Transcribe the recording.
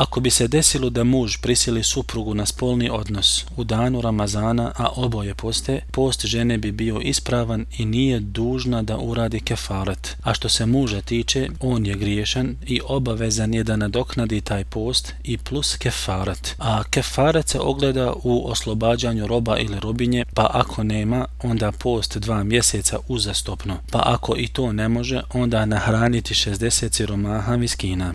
Ako bi se desilo da muž prisili suprugu na spolni odnos u danu Ramazana, a oboje poste, post žene bi bio ispravan i nije dužna da uradi kefaret. A što se muža tiče, on je griješan i obavezan je da nadoknadi taj post i plus kefaret. A kefaret se ogleda u oslobađanju roba ili robinje, pa ako nema, onda post dva mjeseca uzastopno. Pa ako i to ne može, onda nahraniti 60 siromaha viskina.